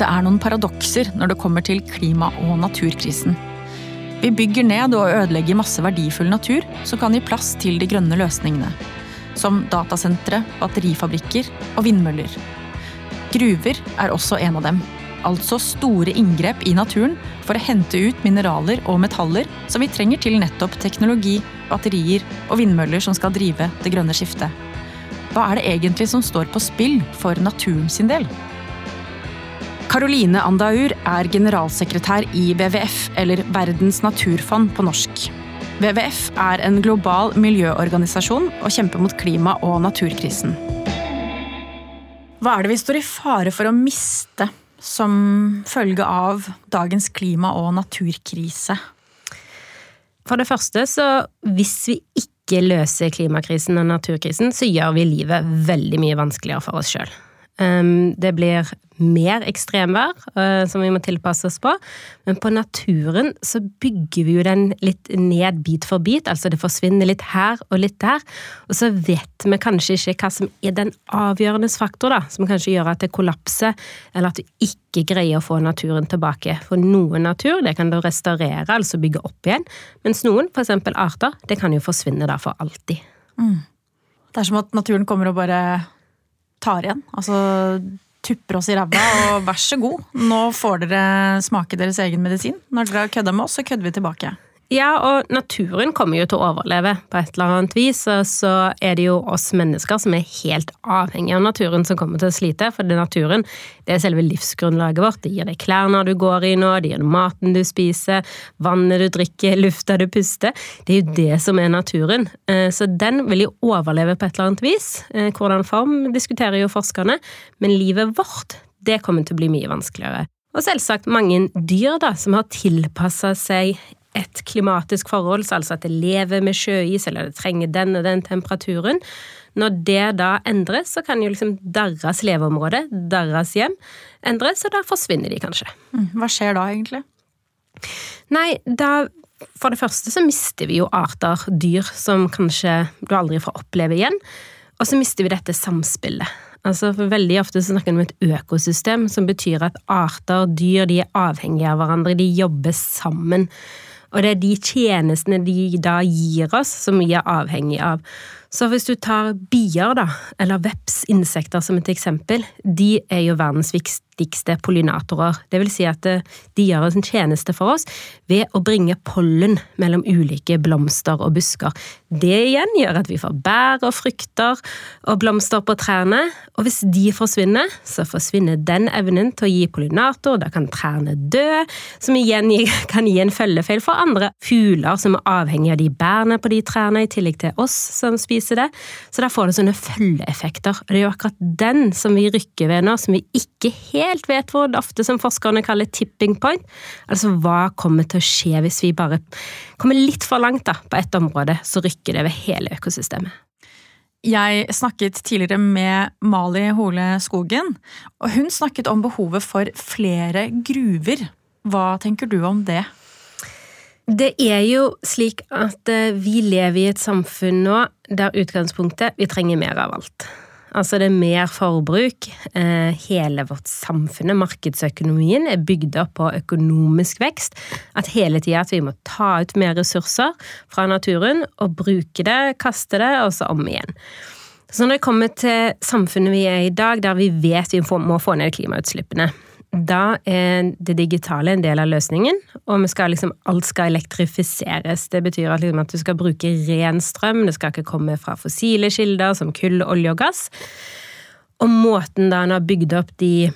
Det er noen paradokser når det kommer til klima- og naturkrisen. Vi bygger ned og ødelegger masse verdifull natur som kan gi plass til de grønne løsningene. Som datasentre, batterifabrikker og vindmøller. Gruver er også en av dem. Altså store inngrep i naturen for å hente ut mineraler og metaller som vi trenger til nettopp teknologi, batterier og vindmøller som skal drive det grønne skiftet. Hva er det egentlig som står på spill for naturen sin del? Caroline Andaur er generalsekretær i WWF, eller Verdens naturfond på norsk. WWF er en global miljøorganisasjon og kjemper mot klima- og naturkrisen. Hva er det vi står i fare for å miste som følge av dagens klima- og naturkrise? For det første, så hvis vi ikke løser klimakrisen og naturkrisen, så gjør vi livet veldig mye vanskeligere for oss sjøl. Ehm, det blir mer ekstremvær eh, som vi må tilpasse oss på, men på naturen så bygger vi jo den litt ned bit for bit, altså det forsvinner litt her og litt der, og så vet vi kanskje ikke hva som er den avgjørende faktor, da, som kanskje gjør at det kollapser, eller at du ikke greier å få naturen tilbake. For noen natur, det kan du restaurere, altså bygge opp igjen, mens noen, eksempel arter, det kan jo forsvinne da for alltid. Mm. Det er som at naturen kommer og bare tar igjen. Altså tupper oss i ræva og vær så god, nå får dere smake deres egen medisin. Når dere har kødda med oss, så kødder vi tilbake. Ja, og naturen kommer jo til å overleve på et eller annet vis, og så er det jo oss mennesker som er helt avhengige av naturen som kommer til å slite, for det naturen det er selve livsgrunnlaget vårt. Det gir deg klærne du går i nå, det gir deg maten du spiser, vannet du drikker, lufta du puster. Det er jo det som er naturen. Eh, så den vil jo overleve på et eller annet vis. Eh, hvordan form diskuterer jo forskerne, men livet vårt, det kommer til å bli mye vanskeligere. Og selvsagt mange dyr da, som har tilpassa seg et klimatisk forhold, altså at det lever med sjøis, eller det trenger den og den temperaturen. Når det da endres, så kan jo liksom deres leveområde, deres hjem, endres, og da forsvinner de kanskje. Mm, hva skjer da, egentlig? Nei, da For det første så mister vi jo arter, dyr, som kanskje du aldri får oppleve igjen. Og så mister vi dette samspillet. Altså, for Veldig ofte så snakker vi om et økosystem, som betyr at arter, dyr, de er avhengige av hverandre, de jobber sammen. Og det er de tjenestene de da gir oss, som vi er avhengig av. Så hvis du tar bier, da, eller veps, insekter som et eksempel, de er jo verdens viktigste pollinatorer. Det vil si at eh, de gjør en tjeneste for oss ved å bringe pollen mellom ulike blomster og busker. Det igjen gjør at vi får bær og frukter og blomster på trærne, og hvis de forsvinner, så forsvinner den evnen til å gi pollinator, da kan trærne dø, som igjen kan gi en følgefeil for andre fugler som er avhengig av de bærene på de trærne, i tillegg til oss som spiser viser det. Så da får det sånne følgeeffekter. Og det er jo akkurat den som vi rykker ved nå, som vi ikke helt vet hvor ofte som forskerne kaller tipping point. Altså hva kommer til å skje hvis vi bare kommer litt for langt da, på ett område, så rykker det ved hele økosystemet. Jeg snakket tidligere med Mali Hole Skogen, og hun snakket om behovet for flere gruver. Hva tenker du om det? Det er jo slik at eh, vi lever i et samfunn nå der utgangspunktet vi trenger mer av alt. Altså det er mer forbruk. Eh, hele vårt samfunn, markedsøkonomien, er bygd opp på økonomisk vekst. At hele tida at vi må ta ut mer ressurser fra naturen og bruke det, kaste det, og så om igjen. Så når det kommer til samfunnet vi er i dag, der vi vet vi må få ned klimautslippene, da er det digitale en del av løsningen, og skal liksom, alt skal elektrifiseres. Det betyr at, liksom, at, du skal bruke ren strøm, det skal ikke komme fra fossile kilder som kull, olje og gass. Og måten da en har bygd opp de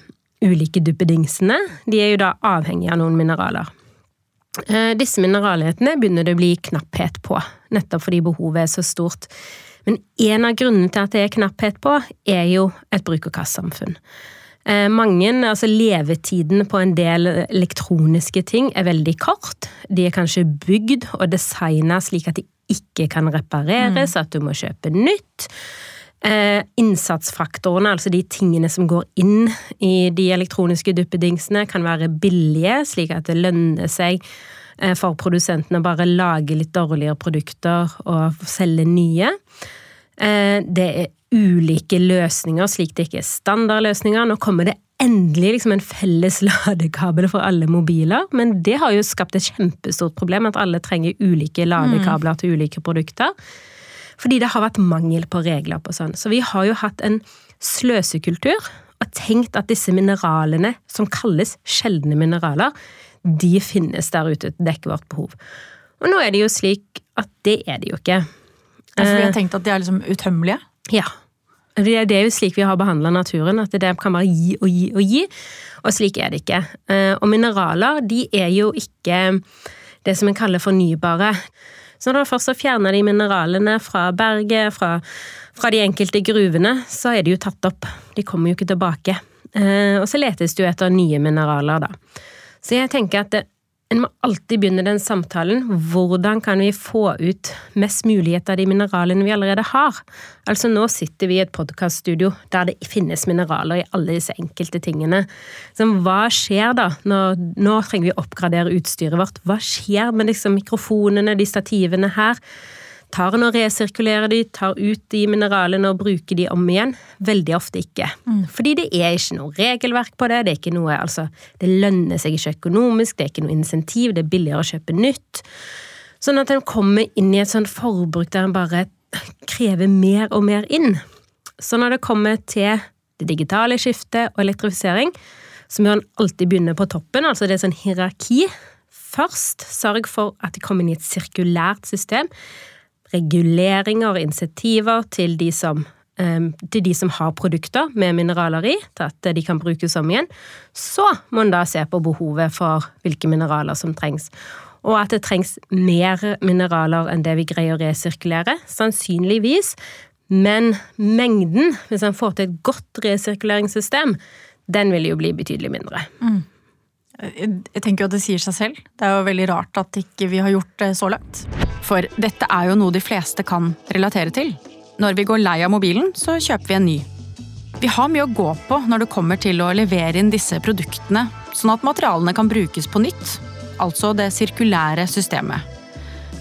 ulike duppedingsene, de er jo da avhengig av noen mineraler. Eh, disse mineralhetene begynner det å bli knapphet på, nettopp fordi behovet er så stort. Men en av grunnene til at det er knapphet på, er jo et bruk-og-kast-samfunn. Eh, mange, altså Levetiden på en del elektroniske ting er veldig kort. De er kanskje bygd og designa slik at de ikke kan repareres, mm. at du må kjøpe nytt. Eh, innsatsfaktorene, altså de tingene som går inn i de elektroniske duppedingsene, kan være billige, slik at det lønner seg eh, for produsentene å bare lage litt dårligere produkter og selge nye. Eh, det er ulike løsninger, slik det ikke er standardløsninger. Nå kommer det endelig liksom en felles ladekabel for alle mobiler, men det har jo skapt et kjempestort problem at alle trenger ulike ladekabler mm. til ulike produkter. Fordi det har vært mangel på regler på sånn. Så vi har jo hatt en sløsekultur og tenkt at disse mineralene, som kalles sjeldne mineraler, de finnes der ute til å dekke vårt behov. Og nå er det jo slik at det er det jo ikke. Ja, for vi har eh, tenkt at de er liksom utømmelige? Ja. Det er jo slik vi har behandla naturen, at det kan bare gi og gi og gi. Og slik er det ikke. Eh, og mineraler, de er jo ikke det som en kaller fornybare. Så når du først fjerner de mineralene fra berget, fra, fra, de enkelte gruvene, så er de jo tatt opp. De kommer jo ikke tilbake. Eh, og så letes det jo etter nye mineraler, da. Så jeg tenker at det, en må alltid begynne den samtalen. Hvordan kan vi få ut mest mulighet av de mineralene vi allerede har? Altså Nå sitter vi i et podkaststudio der det finnes mineraler i alle disse enkelte tingene. Så hva skjer da? Nå, nå trenger vi å oppgradere utstyret vårt. Hva skjer med liksom mikrofonene, de stativene her? Tar en og resirkulerer de, tar ut de mineralene og bruker de om igjen? Veldig ofte ikke. Mm. Fordi det er ikke noe regelverk på det. Det er ikke noe, altså, det lønner seg ikke økonomisk, det er ikke noe insentiv, det er billigere å kjøpe nytt. Sånn at en kommer inn i et sånt forbruk der en bare krever mer og mer inn. Så når det kommer til det digitale skiftet og elektrifisering, så må en alltid begynne på toppen, altså det er sånn hierarki. Først sørg for at de kommer inn i et sirkulært system reguleringer og insentiver til de som ehm, til de som har produkter med mineraler i, til at de kan brukes om igjen. Så må en da se på behovet for hvilke mineraler som trengs. Og at det trengs mer mineraler enn det vi greier å resirkulere. Sannsynligvis. Men mengden, hvis en får til et godt resirkuleringssystem, den vil jo bli betydelig mindre. Mm. Jeg tenker jo at det sier seg selv. Det er jo veldig rart at ikke vi har gjort det så langt. For dette er jo noe de fleste kan relatere til. Når vi går lei av mobilen, så kjøper vi en ny. Vi har mye å gå på når det kommer til å levere inn disse produktene, sånn at materialene kan brukes på nytt. Altså det sirkulære systemet.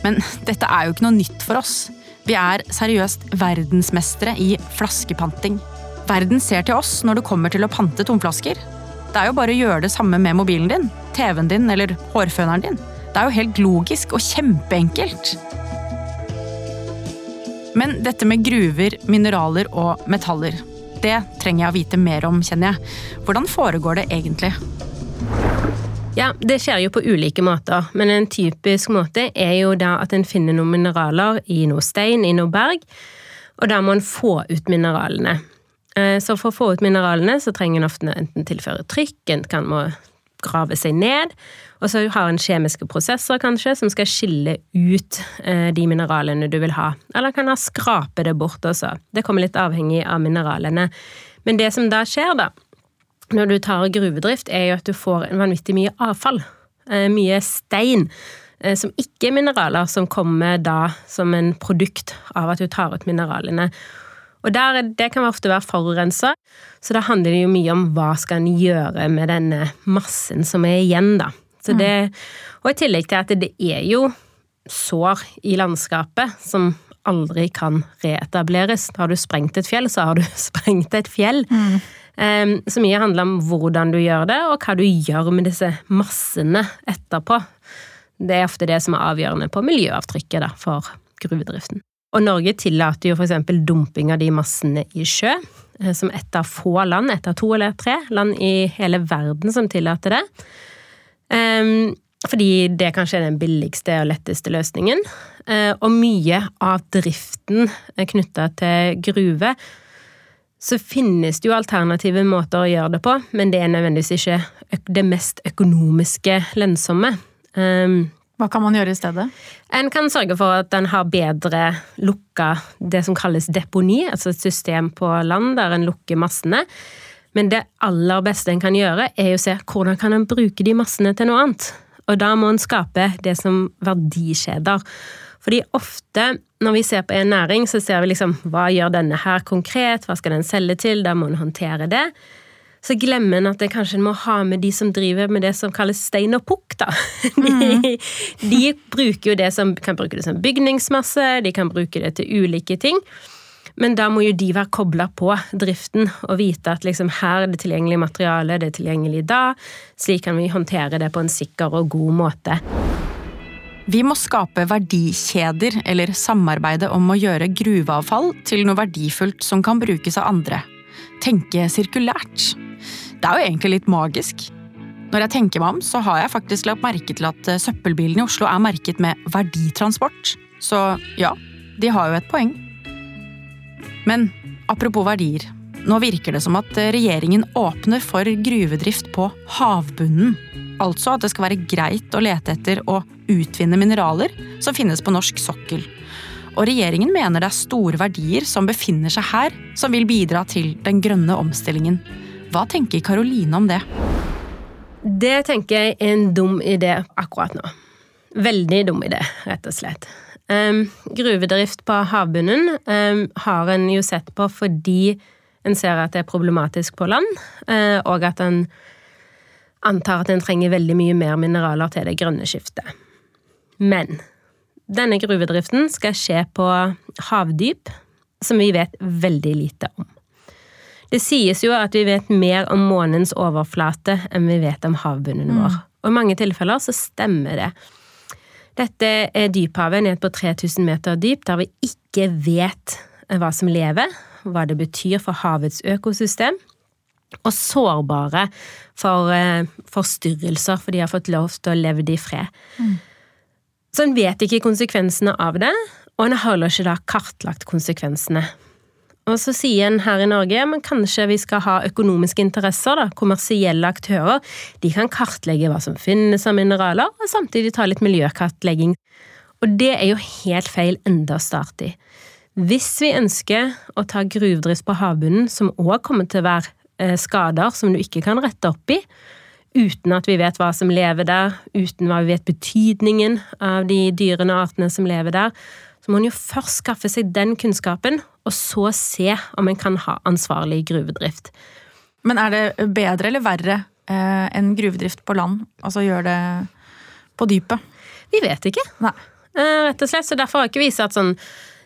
Men dette er jo ikke noe nytt for oss. Vi er seriøst verdensmestere i flaskepanting. Verden ser til oss når det kommer til å pante tomflasker. Det er jo bare å gjøre det samme med mobilen din, TV-en din eller hårføneren din. Det er jo helt logisk og kjempeenkelt. Men dette med gruver, mineraler og metaller, det trenger jeg å vite mer om, kjenner jeg. Hvordan foregår det egentlig? Ja, Det skjer jo på ulike måter, men en typisk måte er jo da at en finner noen mineraler i noe stein, i noe berg, og da må en få ut mineralene. Eh, så for å få ut mineralene så trenger en ofte enten tilføre trykk, en kan må grave seg ned, og så har en kjemiske prosesser kanskje som skal skille ut eh, de mineralene du vil ha. Eller kan ha skrape det bort også. Det kommer litt avhengig av mineralene. Men det som da skjer, da, når du tar gruvedrift, er jo at du får vanvittig mye avfall. Eh, mye stein som ikke er mineraler, som kommer da som en produkt av at du tar ut mineralene. Og der, det kan ofte være forurensa, så da handler det jo mye om hva skal en gjøre med denne massen som er igjen, da. Så mm. det, og i tillegg til at det er jo sår i landskapet som aldri kan reetableres. Har du sprengt et fjell, så har du sprengt et fjell. Mm. Um, så mye handler om hvordan du gjør det, og hva du gjør med disse massene etterpå. Det er ofte det som er avgjørende på miljøavtrykket da, for gruvedriften. Og Norge tillater jo f.eks. dumping av de massene i sjø, eh, som ett av få land, ett av to eller tre land i hele verden som tillater det. Um, fordi det kanskje er den billigste og letteste løsningen. Uh, og mye av driften knytta til gruve så finnes det jo alternative måter å gjøre det på, men det er nødvendigvis ikke det mest økonomiske lønnsomme. Um, hva kan man gjøre i stedet? En kan sørge for at en har bedre lukka det som kalles deponi, altså et system på land der en lukker massene. Men det aller beste en kan gjøre, er å se hvordan kan en bruke de massene til noe annet. Og da må en skape det som verdikjeder. Fordi ofte når vi ser på en næring, så ser vi liksom hva gjør denne her konkret, hva skal den selge til, da må en håndtere det så glemmer en at det kanskje må ha med de som driver med det som kalles stein og pukk, da. De, mm. de, bruker jo det som kan bruke det som bygningsmasse, de kan bruke det til ulike ting. Men da må jo de være kobla på driften og vite at liksom her er det tilgjengelig materiale, det er tilgjengelig da. Slik kan vi håndtere det på en sikker og god måte. Vi må skape verdikjeder eller samarbeide om å gjøre gruveavfall til noe verdifullt som kan brukes av andre. Tenke sirkulært. Det er jo egentlig litt magisk. Når jeg tenker meg om, så har jeg faktisk lagt merke til at søppelbilene i Oslo er merket med verditransport. Så ja, de har jo et poeng. Men apropos verdier. Nå virker det som at regjeringen åpner for gruvedrift på havbunnen. Altså at det skal være greit å lete etter og utvinne mineraler som finnes på norsk sokkel. Og regjeringen mener det er store verdier som befinner seg her, som vil bidra til den grønne omstillingen. Hva tenker Karoline om det? Det tenker jeg er en dum idé akkurat nå. Veldig dum idé, rett og slett. Um, gruvedrift på havbunnen um, har en jo sett på fordi en ser at det er problematisk på land, uh, og at en antar at en trenger veldig mye mer mineraler til det grønne skiftet. Men denne gruvedriften skal skje på havdyp, som vi vet veldig lite om. Det sies jo at vi vet mer om månens overflate enn vi vet om havbunnen vår. Mm. Og i mange tilfeller så stemmer det. Dette er dyphavet ned på 3000 meter dyp, der vi ikke vet hva som lever, hva det betyr for havets økosystem, og sårbare for eh, forstyrrelser, for de har fått lov til å leve i fred. Mm. Så en vet ikke konsekvensene av det, og en har heller ikke da kartlagt konsekvensene. Og så sier en her i Norge men kanskje vi skal ha økonomiske interesser, da, kommersielle aktører. De kan kartlegge hva som finnes av mineraler, og samtidig ta litt miljøkartlegging. Og det er jo helt feil enda å starte i. Hvis vi ønsker å ta gruvedrift på havbunnen, som òg kommer til å være eh, skader som du ikke kan rette opp i, uten at vi vet hva som lever der, uten hva vi vet betydningen av de dyrene og artene som lever der, så må en jo først skaffe seg den kunnskapen, og så se om en kan ha ansvarlig gruvedrift. Men er det bedre eller verre eh, enn gruvedrift på land? Altså gjør det på dypet? Vi vet ikke. Nei. Eh, rett og slett, så Derfor har ikke vi satt sånn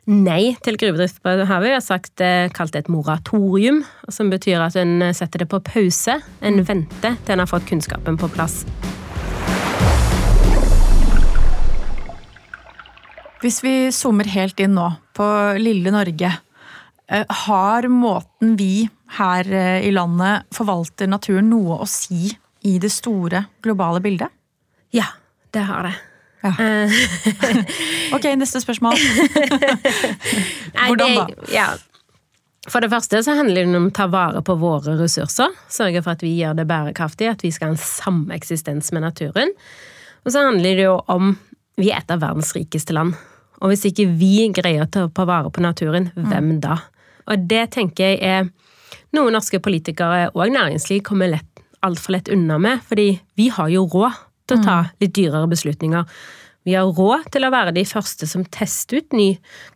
nei til gruvedrift på havet. Vi har sagt, eh, kalt det et moratorium, som betyr at en setter det på pause. En venter til en har fått kunnskapen på plass. Hvis vi zoomer helt inn nå på lille Norge, eh, har måten vi her eh, i landet forvalter naturen noe å si i det store globale bildet? Ja, det har det. Ja. Eh. ok, neste spørsmål. Hvordan da? Ja. For det første så handler det om å ta vare på våre ressurser. Sørge for at vi gjør det bærekraftig, at vi skal ha en sameksistens med naturen. Og så handler det jo om vi er et av verdens rikeste land. Og hvis ikke vi greier å ta på vare på naturen, mm. hvem da? Og det tenker jeg er noe norske politikere og næringsliv kommer lett, altfor lett unna med. Fordi vi har jo råd til å ta mm. litt dyrere beslutninger. Vi har råd til å være de første som tester ut ny,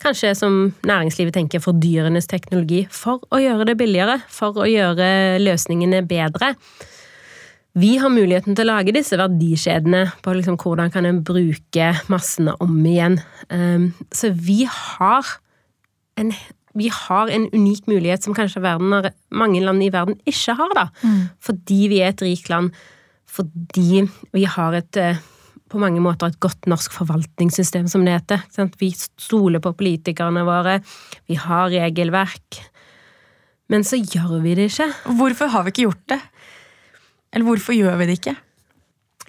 kanskje som næringslivet tenker, fordyrendes teknologi, for å gjøre det billigere, for å gjøre løsningene bedre vi har muligheten til å lage disse verdikjedene på liksom hvordan kan en bruke massene om igjen. Ehm, så vi har en, vi har en unik mulighet som kanskje verden, mange land i verden ikke har, da. Mm. Fordi vi er et rikt land. Fordi vi har et eh, på mange måter et godt norsk forvaltningssystem, som det heter. Vi stoler på politikerne våre. Vi har regelverk. Men så gjør vi det ikke. Hvorfor har vi ikke gjort det? Eller hvorfor gjør vi det ikke?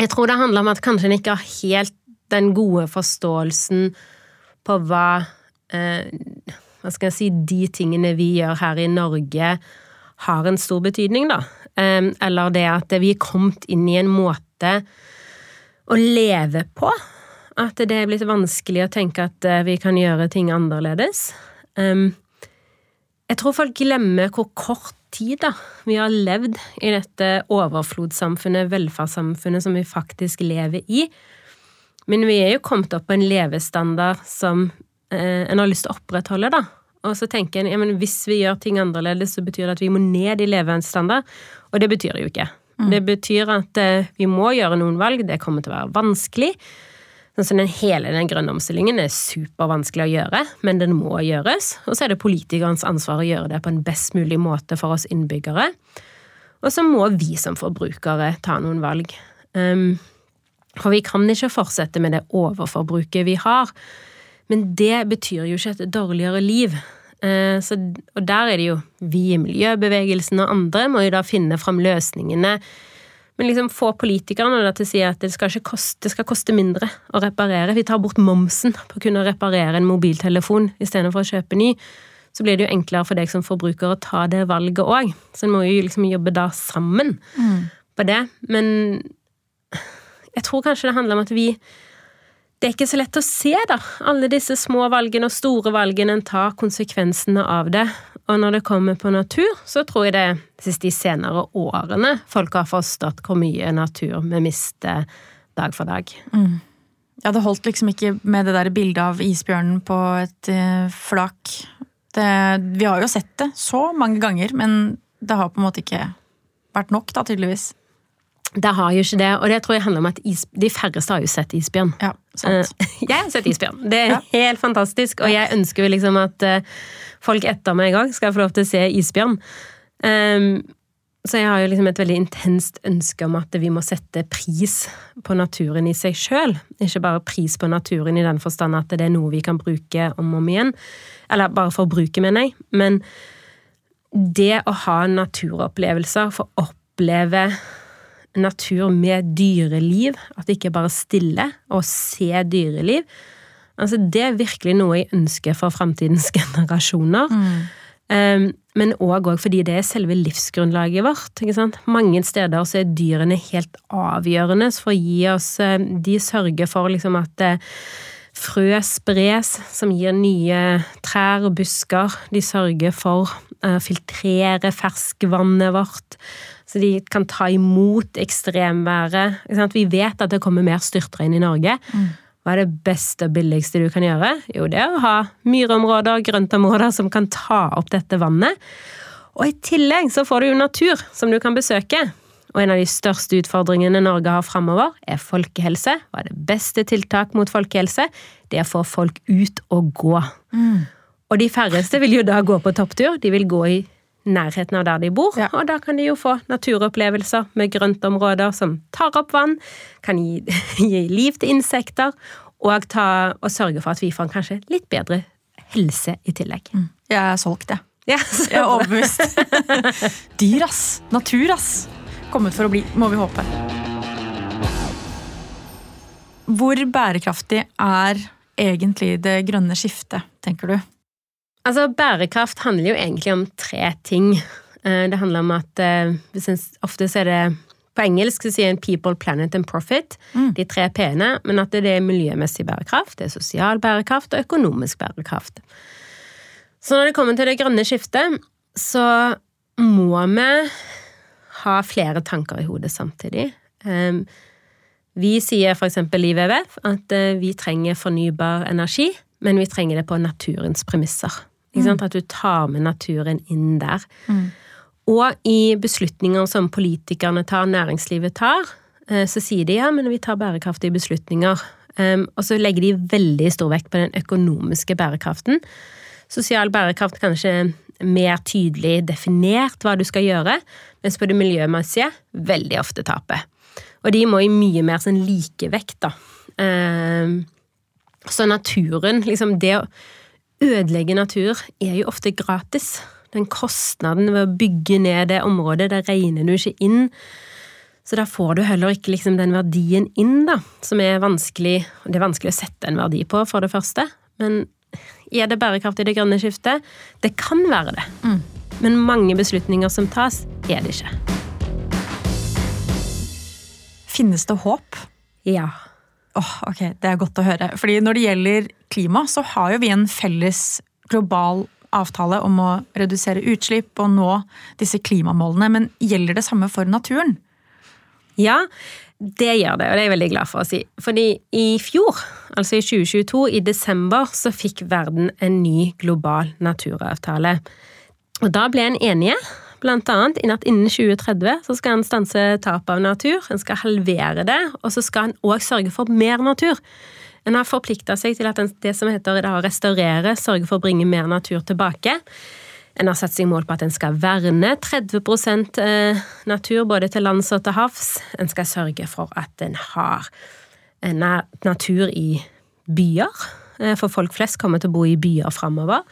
Jeg tror det handler om at kanskje en ikke har helt den gode forståelsen på hva eh, Hva skal jeg si De tingene vi gjør her i Norge, har en stor betydning, da. Eller det at vi er kommet inn i en måte å leve på. At det er blitt vanskelig å tenke at eh, vi kan gjøre ting annerledes. Jeg tror folk glemmer hvor kort tid da, vi har levd i dette overflodssamfunnet, velferdssamfunnet som vi faktisk lever i. Men vi er jo kommet opp på en levestandard som eh, en har lyst til å opprettholde, da. Og så tenker en ja, men hvis vi gjør ting annerledes, så betyr det at vi må ned i levestandard. Og det betyr det jo ikke. Mm. Det betyr at eh, vi må gjøre noen valg. Det kommer til å være vanskelig. Sånn den hele den grønne omstillingen er supervanskelig å gjøre, men den må gjøres. Og så er det politikernes ansvar å gjøre det på en best mulig måte for oss innbyggere. Og så må vi som forbrukere ta noen valg. Um, for vi kan ikke fortsette med det overforbruket vi har. Men det betyr jo ikke et dårligere liv. Uh, så, og der er det jo vi i miljøbevegelsen og andre må jo da finne fram løsningene men liksom få politikerne til å si at det skal, koste, det skal, koste, mindre å reparere. Vi tar bort momsen på å kunne reparere en mobiltelefon istedenfor å kjøpe ny. Så blir det jo enklere for deg som forbruker å ta det valget òg. Så en må jo liksom jobbe da sammen mm. på det. Men jeg tror kanskje det handler om at vi det er ikke så lett å se, da. Alle disse små valgene og store valgene. En tar konsekvensene av det. Og når det kommer på natur, så tror jeg det er sist de senere årene folk har forstått hvor mye natur vi mister dag for dag. Mm. Ja, det holdt liksom ikke med det der bildet av isbjørnen på et uh, flak. Det, vi har jo sett det så mange ganger, men det har på en måte ikke vært nok, da, tydeligvis. Det har jo ikke det, og det tror jeg handler om at is, de færreste har jo sett isbjørn. Ja. Uh, jeg har sett isbjørn. Det er ja. helt fantastisk, og jeg ønsker jo liksom at uh, folk etter meg òg skal få lov til å se isbjørn. Um, så jeg har jo liksom et veldig intenst ønske om at vi må sette pris på naturen i seg sjøl. Ikke bare pris på naturen i den forstand at det er noe vi kan bruke om og om igjen. Eller bare for å bruke, mener jeg. Men det å ha naturopplevelser, få oppleve natur med dyreliv, at det ikke bare er stille å se dyreliv. Altså, det er virkelig noe jeg ønsker for framtidens generasjoner. Mm. Um, men òg fordi det er selve livsgrunnlaget vårt. Mange steder så er dyrene helt avgjørende for å gi oss eh, De sørger for liksom at eh, frø spres, som gir nye trær og busker. De sørger for å filtrere ferskvannet vårt. Så de kan ta imot ekstremværet. Vi vet at det kommer mer styrtregn i Norge. Mm. Hva er det beste og billigste du kan gjøre? Jo, det er å ha myrområder, grøntområder som kan ta opp dette vannet. Og i tillegg så får du jo natur som du kan besøke. Og en av de største utfordringene Norge har framover, er folkehelse. Hva er det beste tiltak mot folkehelse? Det er å få folk ut og gå. Mm. Og de færreste vil jo da gå på topptur. De vil gå i nærheten av der de bor, ja. og da kan de jo få naturopplevelser med grøntområder som tar opp vann, kan gi, gi liv til insekter, og, ta, og, sørge for at vi får en kanskje litt bedre helse i tillegg. Mm. Jeg er solgt, jeg. Ja, jeg er overbevist. Dyr, ass. Natur, ass. Kommet for å bli, må vi håpe. Hvor bærekraftig er egentlig det grønne skiftet, tenker du? Altså, bærekraft handler jo egentlig om tre ting. Eh, det handler om at eh, Ofte så er det på engelsk så sier en 'people, planet and profit', mm. de tre p-ene, men at det er miljømessig bærekraft, det er sosial bærekraft og økonomisk bærekraft. Så når det kommer til det grønne skiftet, så må vi ha flere tanker i hodet samtidig. Ehm, vi sier eksempel i WWF at eh, vi trenger fornybar energi, men vi trenger det på naturens premisser. Mm. At du tar med naturen inn der. Mm. Og i beslutninger som politikerne tar, næringslivet tar, eh, så sier de ja, men vi tar bærekraftige beslutninger. Um, og så legger de veldig stor vekt på den økonomiske bærekraften. Sosial bærekraft kanskje mer tydelig definert hva du skal gjøre, mens på det miljømessige veldig ofte taper. Og de må i mye mer sånn likevekt, da. Um, så naturen, liksom det å ødelegge natur er jo ofte gratis. Den kostnaden ved å bygge ned det området, det regner du ikke inn. Så da får du heller ikke liksom den verdien inn, da, som er vanskelig Det er vanskelig å sette en verdi på, for det første. Men er det bærekraftig, det grønne skiftet? Det kan være det. Mm. Men mange beslutninger som tas, er det ikke. Finnes det håp? Ja. Oh, ok, Det er godt å høre. Fordi Når det gjelder klima, så har jo vi en felles global avtale om å redusere utslipp og nå disse klimamålene. Men gjelder det samme for naturen? Ja, det gjør det, og det er jeg veldig glad for å si. Fordi i fjor, altså i 2022, i desember, så fikk verden en ny global naturavtale. Og da ble en enige blant annet at innen 2030 så skal en stanse tap av natur, en skal halvere det, og så skal en òg sørge for mer natur. En har forplikta seg til at det som heter å restaurere, sørge for å bringe mer natur tilbake. En har satt seg mål på at en skal verne 30 eh, natur både til lands og til havs. En skal sørge for at en har natur i byer, eh, for folk flest kommer til å bo i byer framover.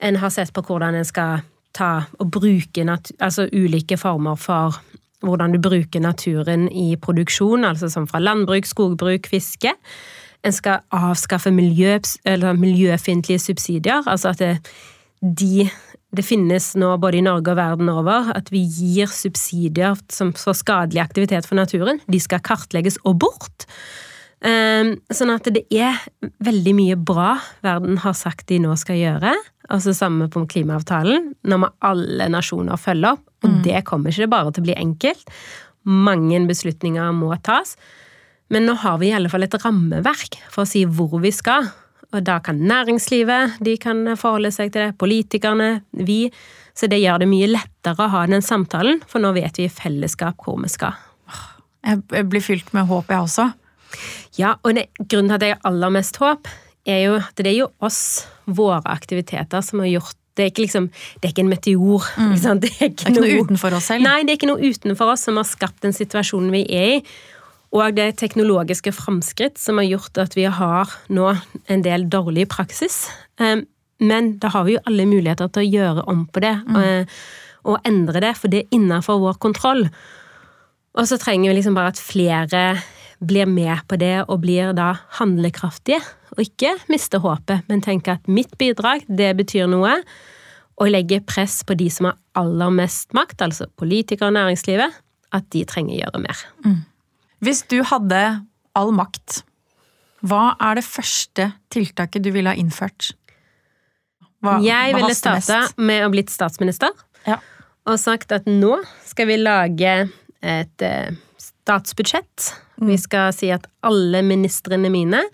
En har sett på hvordan en skal ta og bruke altså ulike former for hvordan du bruker naturen i produksjon, altså som fra landbruk, skogbruk, fiske. En skal avskaffe miljø, miljøfiendtlige subsidier, altså at det, de det finnes nå både i Norge og verden over at vi gir subsidier som for skadelig aktivitet for naturen. De skal kartlegges og bort. Ehm, sånn at det er veldig mye bra verden har sagt de nå skal gjøre. Altså samme på klimaavtalen, når må alle nasjoner følger opp. Og mm. det kommer ikke bare til å bli enkelt. Mange beslutninger må tas. Men nå har vi i alle fall et rammeverk for å si hvor vi skal. Og da kan næringslivet de kan forholde seg til det, politikerne, vi. Så det gjør det mye lettere å ha den samtalen, for nå vet vi i fellesskap hvor vi skal. Jeg blir fylt med håp, jeg også. Ja, og det, grunnen til at jeg har aller mest håp, er jo at det er jo oss, våre aktiviteter, som har gjort det er ikke, liksom, det er ikke en meteor. Mm. Det er ikke, det er ikke noe, noe utenfor oss selv? Nei, det er ikke noe utenfor oss som har skapt den situasjonen vi er i og det teknologiske framskritt som har gjort at vi har nå en del dårlig praksis. Ehm, men da har vi jo alle muligheter til å gjøre om på det mm. og, og, endre det, for det er innenfor vår kontroll. Og så trenger vi liksom bare at flere blir med på det og blir da handlekraftige. Og ikke miste håpet, men tenker at mitt bidrag, det betyr noe. Og legge press på de som har aller mest makt, altså politikere og næringslivet, at de trenger å gjøre mer. Mm. Hvis du hadde all makt, hva er det første tiltaket du ville ha innført? Hva, jeg ville starta med å blitt statsminister ja. og sagt at nå skal vi lage et eh, statsbudsjett. Mm. Vi skal si at alle ministrene mine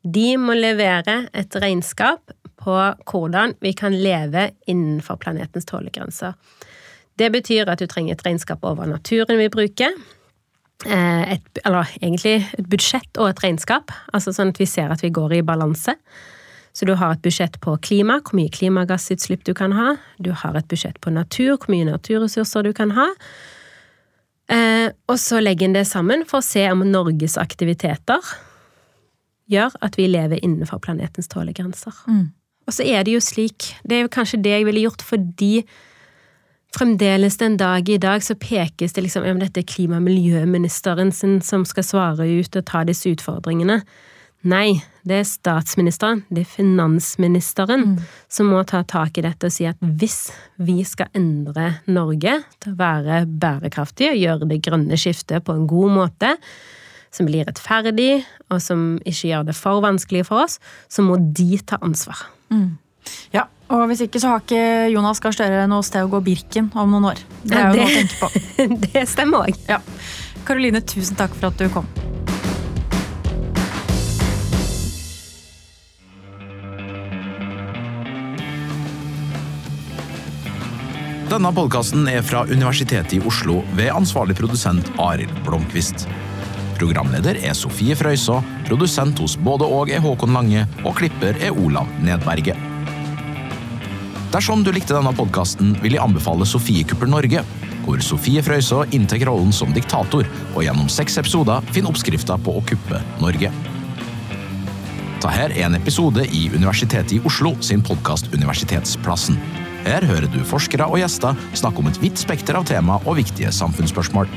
de må levere et regnskap på hvordan vi kan leve innenfor planetens tålegrenser. Det betyr at du trenger et regnskap over naturen vi bruker, et, eller egentlig et budsjett og et regnskap, altså sånn at vi ser at vi går i balanse. Så du har et budsjett på klima, hvor mye klimagassutslipp du kan ha. Du har et budsjett på natur, hvor mye naturressurser du kan ha. Eh, og så legger en det sammen for å se om Norges aktiviteter gjør at vi lever innenfor planetens tålegrenser. Mm. Og så er det jo slik, det er jo kanskje det jeg ville gjort fordi fremdeles den dag i dag så pekes det liksom om dette er klima- og miljøministeren sin som skal svare ut og ta disse utfordringene. Nei, det er statsministeren, det er finansministeren, mm. som må ta tak i dette og si at hvis vi skal endre Norge til å være bærekraftig og gjøre det grønne skiftet på en god måte, som blir rettferdig, og som ikke gjør det for vanskelig for oss, så må de ta ansvar. Mm. Ja, og hvis ikke så har ikke Jonas Gahr Støre noe sted å gå Birken om noen år. Det er jo det, noe å tenke på. det stemmer òg. Ja. Karoline, tusen takk for at du kom. Denne podkasten er fra Universitetet i Oslo ved ansvarlig produsent Arild Blomkvist. Programleder er Sofie Frøysaa, produsent hos både og er Håkon Lange, og klipper er Olav Nedberget. Dersom du likte denne podkasten, vil jeg anbefale Sofiekuppel Norge, hvor Sofie Frøysaa inntar rollen som diktator og gjennom seks episoder finner oppskrifta på å kuppe Norge. Ta her en episode i Universitetet i Oslo sin podkast Universitetsplassen. Her hører du forskere og gjester snakke om et vidt spekter av tema og viktige samfunnsspørsmål.